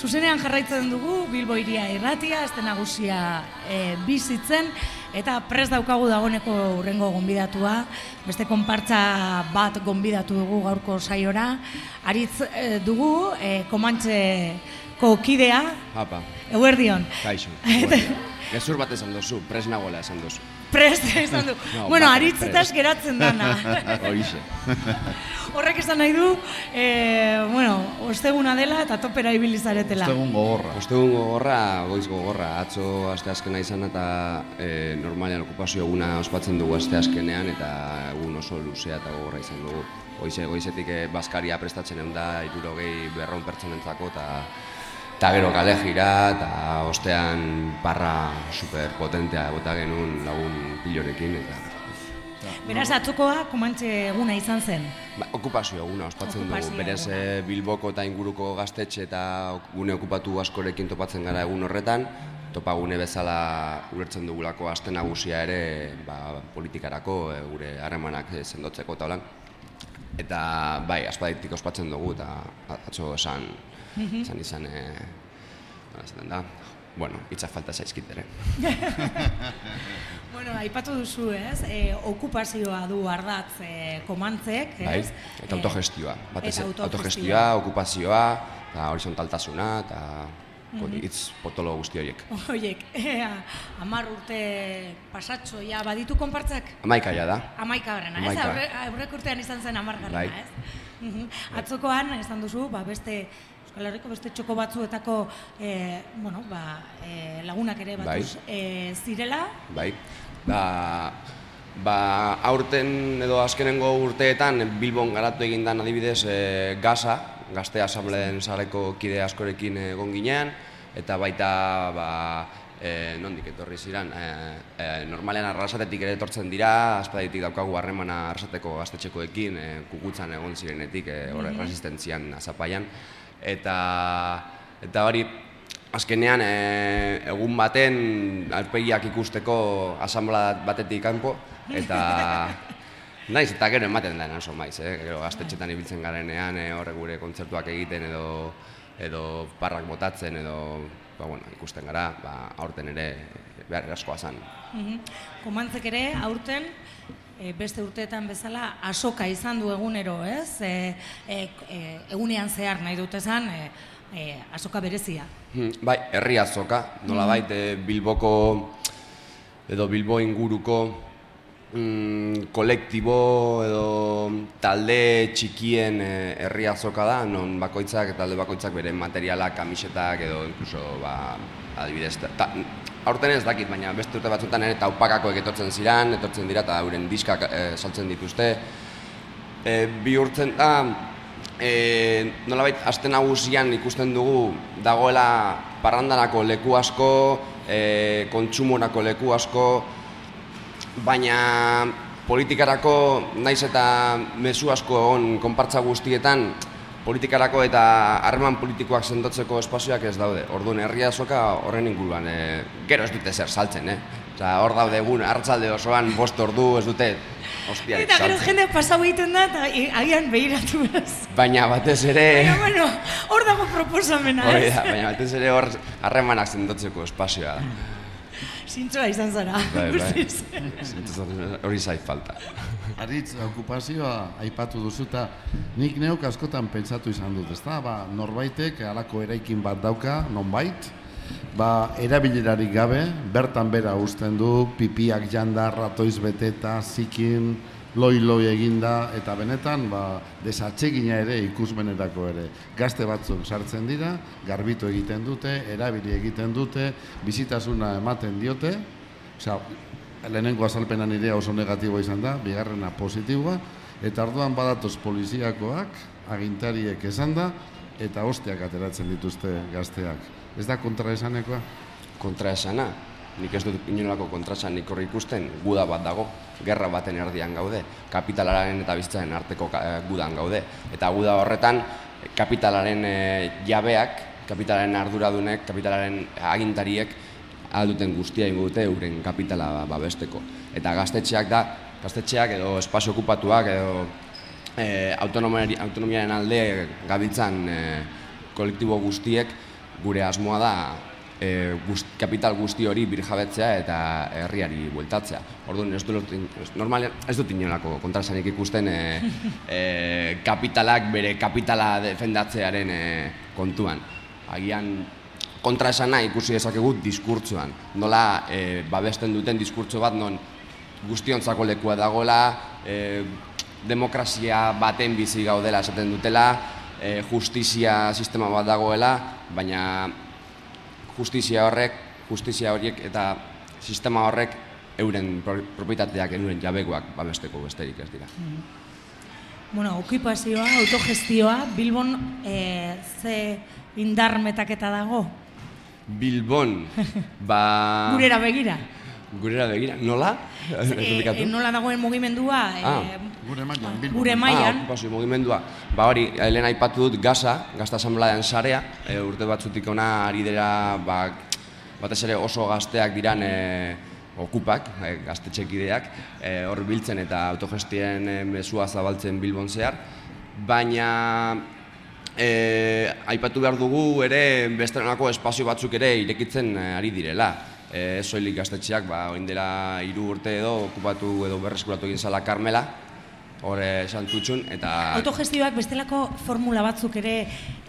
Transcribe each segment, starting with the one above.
Zuzenean jarraitzen dugu Bilbo iria irratia, este nagusia e, bizitzen eta pres daukagu dagoneko urrengo gonbidatua, beste konpartza bat gonbidatu dugu gaurko saiora. Aritz e, dugu e, Komantxeko kidea. Apa. Eguerdion. Kaixo. Gezur bat esan duzu, pres nagoela esan duzu. Prest esan du. No, bueno, bat, aritzetaz geratzen dana. Hoixe. Horrek esan nahi du, e, bueno, osteguna dela eta topera ibili zaretela. Ostegun gogorra. Ostegun gogorra, goiz gogorra. Atzo aste azkena izan eta e, normalean okupazio eguna ospatzen dugu aste azkenean eta egun oso luzea eta gogorra izan dugu. Goize, goizetik e, Baskaria prestatzen egun da, irurogei berron pertsonentzako eta eta gero kale jira eta ostean parra superpotentea bota genuen lagun pilorekin eta Beraz, atzokoa, komantxe eguna izan zen. Ba, okupazio eguna ospatzen Okupazio dugu. Berez eh, Bilboko eta inguruko gaztetxe eta gune okupatu askorekin topatzen gara egun horretan. Topagune bezala ulertzen dugulako aste nagusia ere ba, politikarako eh, gure harremanak eh, sendotzeko eta. Eta bai, aspaditik ospatzen dugu eta atzo esan, esan izan, e, esaten da, bueno, hitzak falta zaizkit ere. Bueno, aipatu duzu, ez? E, okupazioa du ardatz e, komantzek, ez? Bai, eta autogestioa, batez eta ere, autogestioa, okupazioa, eta horizontaltasuna, eta hori, hitz potolo guzti horiek. Ea, amar urte pasatxo, ja, baditu konpartzak? Amaika ja da. Amaika garrena, ez? Aurre, aurrek urtean izan zen amar garrena, Bai. ez? Mhm. Atzokoan, esan duzu, ba, beste Euskal Herriko beste txoko batzuetako e, bueno, ba, e, lagunak ere batuz e, zirela. Bai. Ba, ba aurten edo azkenengo urteetan Bilbon garatu egin dan adibidez e, gaza, gazte asambleen sareko kide askorekin egon ginean, eta baita ba, e, nondik etorri ziren, e, e, normalean arrasatetik ere etortzen dira, aspaditik daukagu harremana arrasateko gaztetxekoekin, e, kukutzan egon zirenetik, e, hor resistentzian azapaian, eta, eta hori, Azkenean, e, egun baten alpegiak ikusteko asamblea batetik kanpo eta naiz eta gero ematen da oso maiz, eh? gero gaztetxetan ibiltzen garenean e, horre gure kontzertuak egiten edo edo parrak botatzen edo ba, bueno, ikusten gara, ba, aurten ere behar askoa zan. Mhm. Komantzek ere, aurten, e, beste urteetan bezala, asoka izan du egunero, ez? E, e, e, egunean zehar nahi dute esan, e, e, asoka berezia. Hmm, Bai, herri azoka, nolabait eh, Bilboko edo Bilbo inguruko mm, kolektibo edo talde txikien eh, herri azoka da, non bakoitzak talde bakoitzak bere materialak, kamisetak edo incluso ba, adibidez, ta, aurten ez dakit, baina beste urte batzutan ere taupakakoek etortzen ziran, etortzen dira eta euren diskak eh, saltzen dituzte. E, bihurtzen da, e, nolabait, aste nagusian ikusten dugu dagoela parrandanako leku asko, e, kontsumorako leku asko, baina politikarako naiz eta mezu asko egon konpartza guztietan, politikarako eta harreman politikoak sendotzeko espazioak ez daude. Orduan herria azoka horren inguruan, e, gero ez dute zer saltzen, eh? Osea, hor daude egun hartzalde osoan bost ordu ez dute hostiarik Eta gero jende pasau egiten da, eta i- agian behiratu beraz. Baina batez ere... Baina, bueno, hor dago proposamena, Hori da, baina batez ere hor harremanak sendotzeko espazioa da. Zintzoa izan zara. Bai, bai. Hori zait falta. Aritz, okupazioa aipatu duzu eta nik neuk askotan pentsatu izan dut, ezta? Ba, norbaitek halako eraikin bat dauka, nonbait, ba, erabilerarik gabe, bertan bera uzten du, pipiak janda, ratoiz beteta, zikin, loi-loi eginda, eta benetan, ba, desatsegina ere ikusmenerako ere. Gazte batzuk sartzen dira, garbitu egiten dute, erabili egiten dute, bizitasuna ematen diote, Osea, lehenengo azalpena nirea oso negatiboa izan da, bigarrena positiboa, eta orduan badatoz poliziakoak, agintariek esan da, eta osteak ateratzen dituzte gazteak. Ez da kontraesanekoa? Kontraesana, nik ez dut inolako kontraesanik hor ikusten, guda bat dago, gerra baten erdian gaude, kapitalaren eta bizitzaren arteko eh, gudan gaude. Eta guda horretan, kapitalaren eh, jabeak, kapitalaren arduradunek, kapitalaren agintariek, alduten guztia ingo dute euren kapitala babesteko. Eta gaztetxeak da, gaztetxeak edo espazio okupatuak edo e, autonomiaren alde gabiltzan e, kolektibo guztiek gure asmoa da e, guzti, kapital guzti hori birjabetzea eta herriari bueltatzea. Orduan ez dut normal ez dut inolako kontrasanik ikusten e, e, kapitalak bere kapitala defendatzearen e, kontuan. Agian kontra esana ikusi dezakegu diskurtzoan. Nola e, babesten duten diskurtso bat non guztiontzako lekua dagoela, e, demokrazia baten bizi gaudela esaten dutela, e, justizia sistema bat dagoela, baina justizia horrek, justizia horiek eta sistema horrek euren propietateak, euren jabegoak babesteko besterik ez dira. Mm. Bueno, okupazioa, autogestioa, Bilbon e, ze indar metaketa dago? Bilbon, ba... Gurera begira. Gurera begira, nola? E, e, nola dagoen mugimendua? Ah, gure maian, Bilbon. Gure maian. Ah, mugimendua. Ba hori, helen aipatu dut Gaza, Gazta Asamblean sarea, e, urte batzutik ona ari dira, ba, batez ere oso gazteak diran e, okupak, e, gaztetxekideak, e, hor biltzen eta autogestien e, mesua zabaltzen Bilbon zehar, baina e, aipatu behar dugu ere besteranako espazio batzuk ere irekitzen e, ari direla. E, soilik gaztetxeak, ba, dela hiru urte edo okupatu edo berreskuratu egin zala Karmela, hor esan tutxun, eta... Autogestioak bestelako formula batzuk ere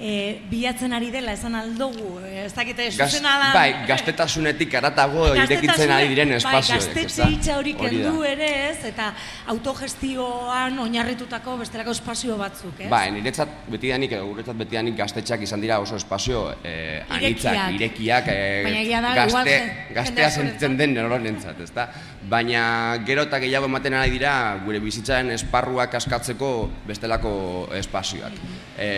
e, bilatzen ari dela, esan aldugu, ez dakite zuzena da... Bai, gaztetasunetik aratago irekitzen ari diren espazioek. Bai, gaztetxe hitza hori kendu ere ez, eta autogestioan oinarritutako bestelako espazio batzuk, ez? Bai, niretzat betidanik, guretzat betidanik gaztetxeak izan dira oso espazio eh, anitzak, irekiak, eh, da, gazte, gaztea zentzen den nororentzat, ez da? Baina gero eta gehiago ematen ari dira gure bizitzaren espazio esparruak askatzeko bestelako espazioak. E,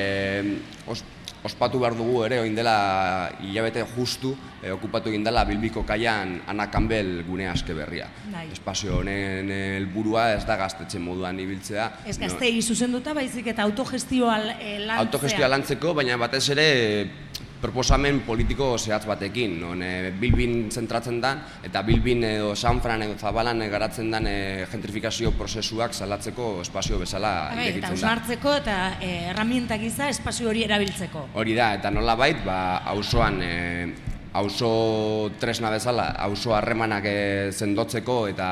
os, ospatu behar dugu ere, oin dela hilabete justu, e, okupatu egin dela Bilbiko kaian Ana Campbell gune aske berria. Bai. Espazio honen helburua ez da gaztetzen moduan ibiltzea. Ez gaztei no, zuzenduta baizik eta autogestioa e, lantzea. Autogestioa lantzeko, baina batez ere proposamen politiko zehatz batekin, non e, Bilbin zentratzen da, eta Bilbin edo Sanfran edo Zabalan garatzen den e, gentrifikazio prozesuak salatzeko espazio bezala irekitzen da. Eta usmartzeko eta e, erramientak iza espazio hori erabiltzeko. Hori da, eta nola bait, ba, auzoan e, auzo tresna bezala, auzo harremanak e, zendotzeko eta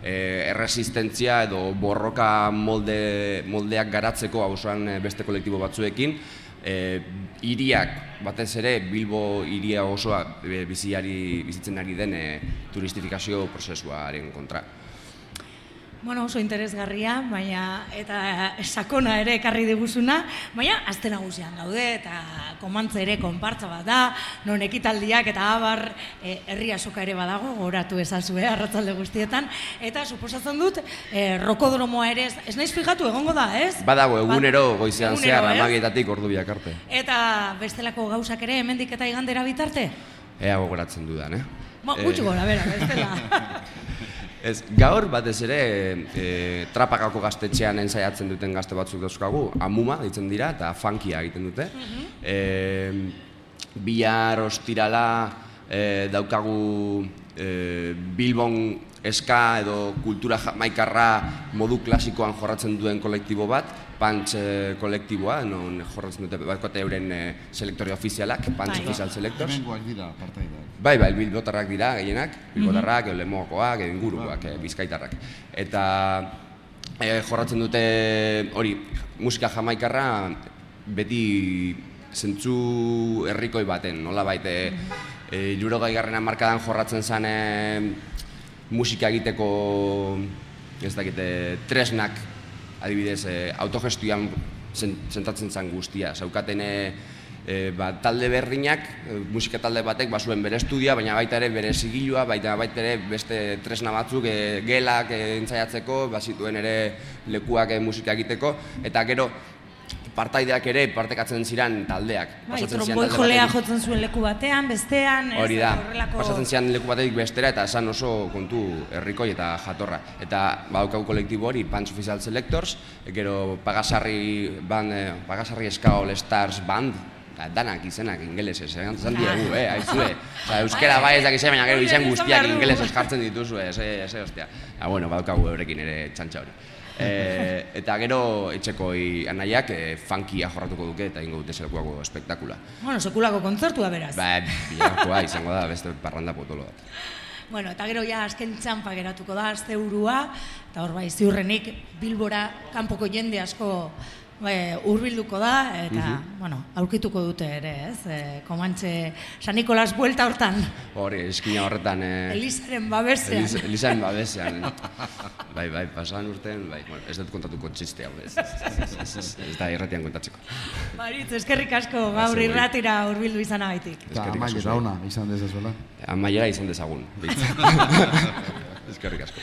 e, erresistentzia edo borroka molde, moldeak garatzeko auzoan beste kolektibo batzuekin, e, iriak batez ere Bilbo iria osoa e, biziari bizitzen ari den e, turistifikazio prozesuaren kontra. Bueno, oso interesgarria, baina eta sakona ere ekarri diguzuna, baina azte nagusian gaude eta komantze ere konpartza bat da, non ekitaldiak eta abar e, herria soka ere badago, goratu ezazue arratzalde guztietan, eta suposatzen dut, e, rokodromoa ere, ez naiz fijatu egongo da, ez? Badago, egunero goizean zehar, amagietatik ordu biak arte. Eta bestelako gauzak ere, hemendik eta igandera bitarte? Ea gogoratzen dudan, eh? Ma, gutxu gora, bera, bestela. Ez, gaur batez ere e, trapakako gaztetxean ensaiatzen duten gazte batzuk dauzkagu, amuma ditzen dira eta funkia egiten dute. Mm e, bihar ostirala e, daukagu e, Bilbon eska edo kultura maikarra modu klasikoan jorratzen duen kolektibo bat, Pantz eh, kolektiboa, non jorratzen dute bakote euren eh, selektore ofizialak, Pantz bai. Official Selectors. Hemengoak dira, partaidak. Bai, bai, bilbotarrak dira gehienak, bilbotarrak, mm -hmm. lemoakoak, ingurukoak, bai. bizkaitarrak. Eta eh, jorratzen dute hori, musika jamaikarra beti zentzu herrikoi baten, nola baite, mm -hmm. e, garrena markadan jorratzen zen musika egiteko ez dakite, tresnak adibidez, e, autogestioan sentatzen zen guztia. Zaukaten e, ba, talde berrinak, musika talde batek, ba, zuen bere estudia, baina baita ere bere zigilua, baita baita ere beste tresna batzuk, e, gelak e, entzaiatzeko, ba, zituen ere lekuak e, musika egiteko, eta gero, partaideak ere partekatzen ziren taldeak. Bai, tromboi jolea jotzen zuen leku batean, bestean, Hori da, horrelako... pasatzen ziren leku batetik bestera eta esan oso kontu herrikoi eta jatorra. Eta badaukagu kolektibo hori, Punch Official Selectors, gero Pagasarri, band, eh, Pagasarri Ska All Stars Band, danak izenak ingelesez, eh? Zan diegu, eh, aizue. Osa, euskera bai ez dakizea, baina gero izan guztiak ingelesez jartzen dituzue, ez, ez, ez, ostia. Ah, bueno, badaukagu eurekin ere txantxa hori. E, eta gero etxeko anaiak e, funkia jorratuko duke eta ingo dute zelkuako espektakula. Bueno, sekulako kontzertua beraz. Ba, bilakoa izango da, beste parranda potolo bat. Bueno, eta gero ja azken txampa geratuko da, azte urua, eta hor bai, ziurrenik Bilbora kanpoko jende asko e, urbilduko da, eta, bueno, aurkituko dute ere, ez? E, Komantxe, San Nikolas buelta hortan, Hori, eskina horretan... E, Elizaren babesean. Eliz, Elizaren babesean. bai, bai, pasan urtean, bai, bueno, ez dut kontatuko txiste hau, ez, ez, ez, ez, ez da irratian kontatzeko. Baritz, eskerrik asko gaur irratira urbildu izanagaitik. Eskerrik asko amaiera ona izan dezazuela. Amaiera izan dezagun. Eskerrik asko.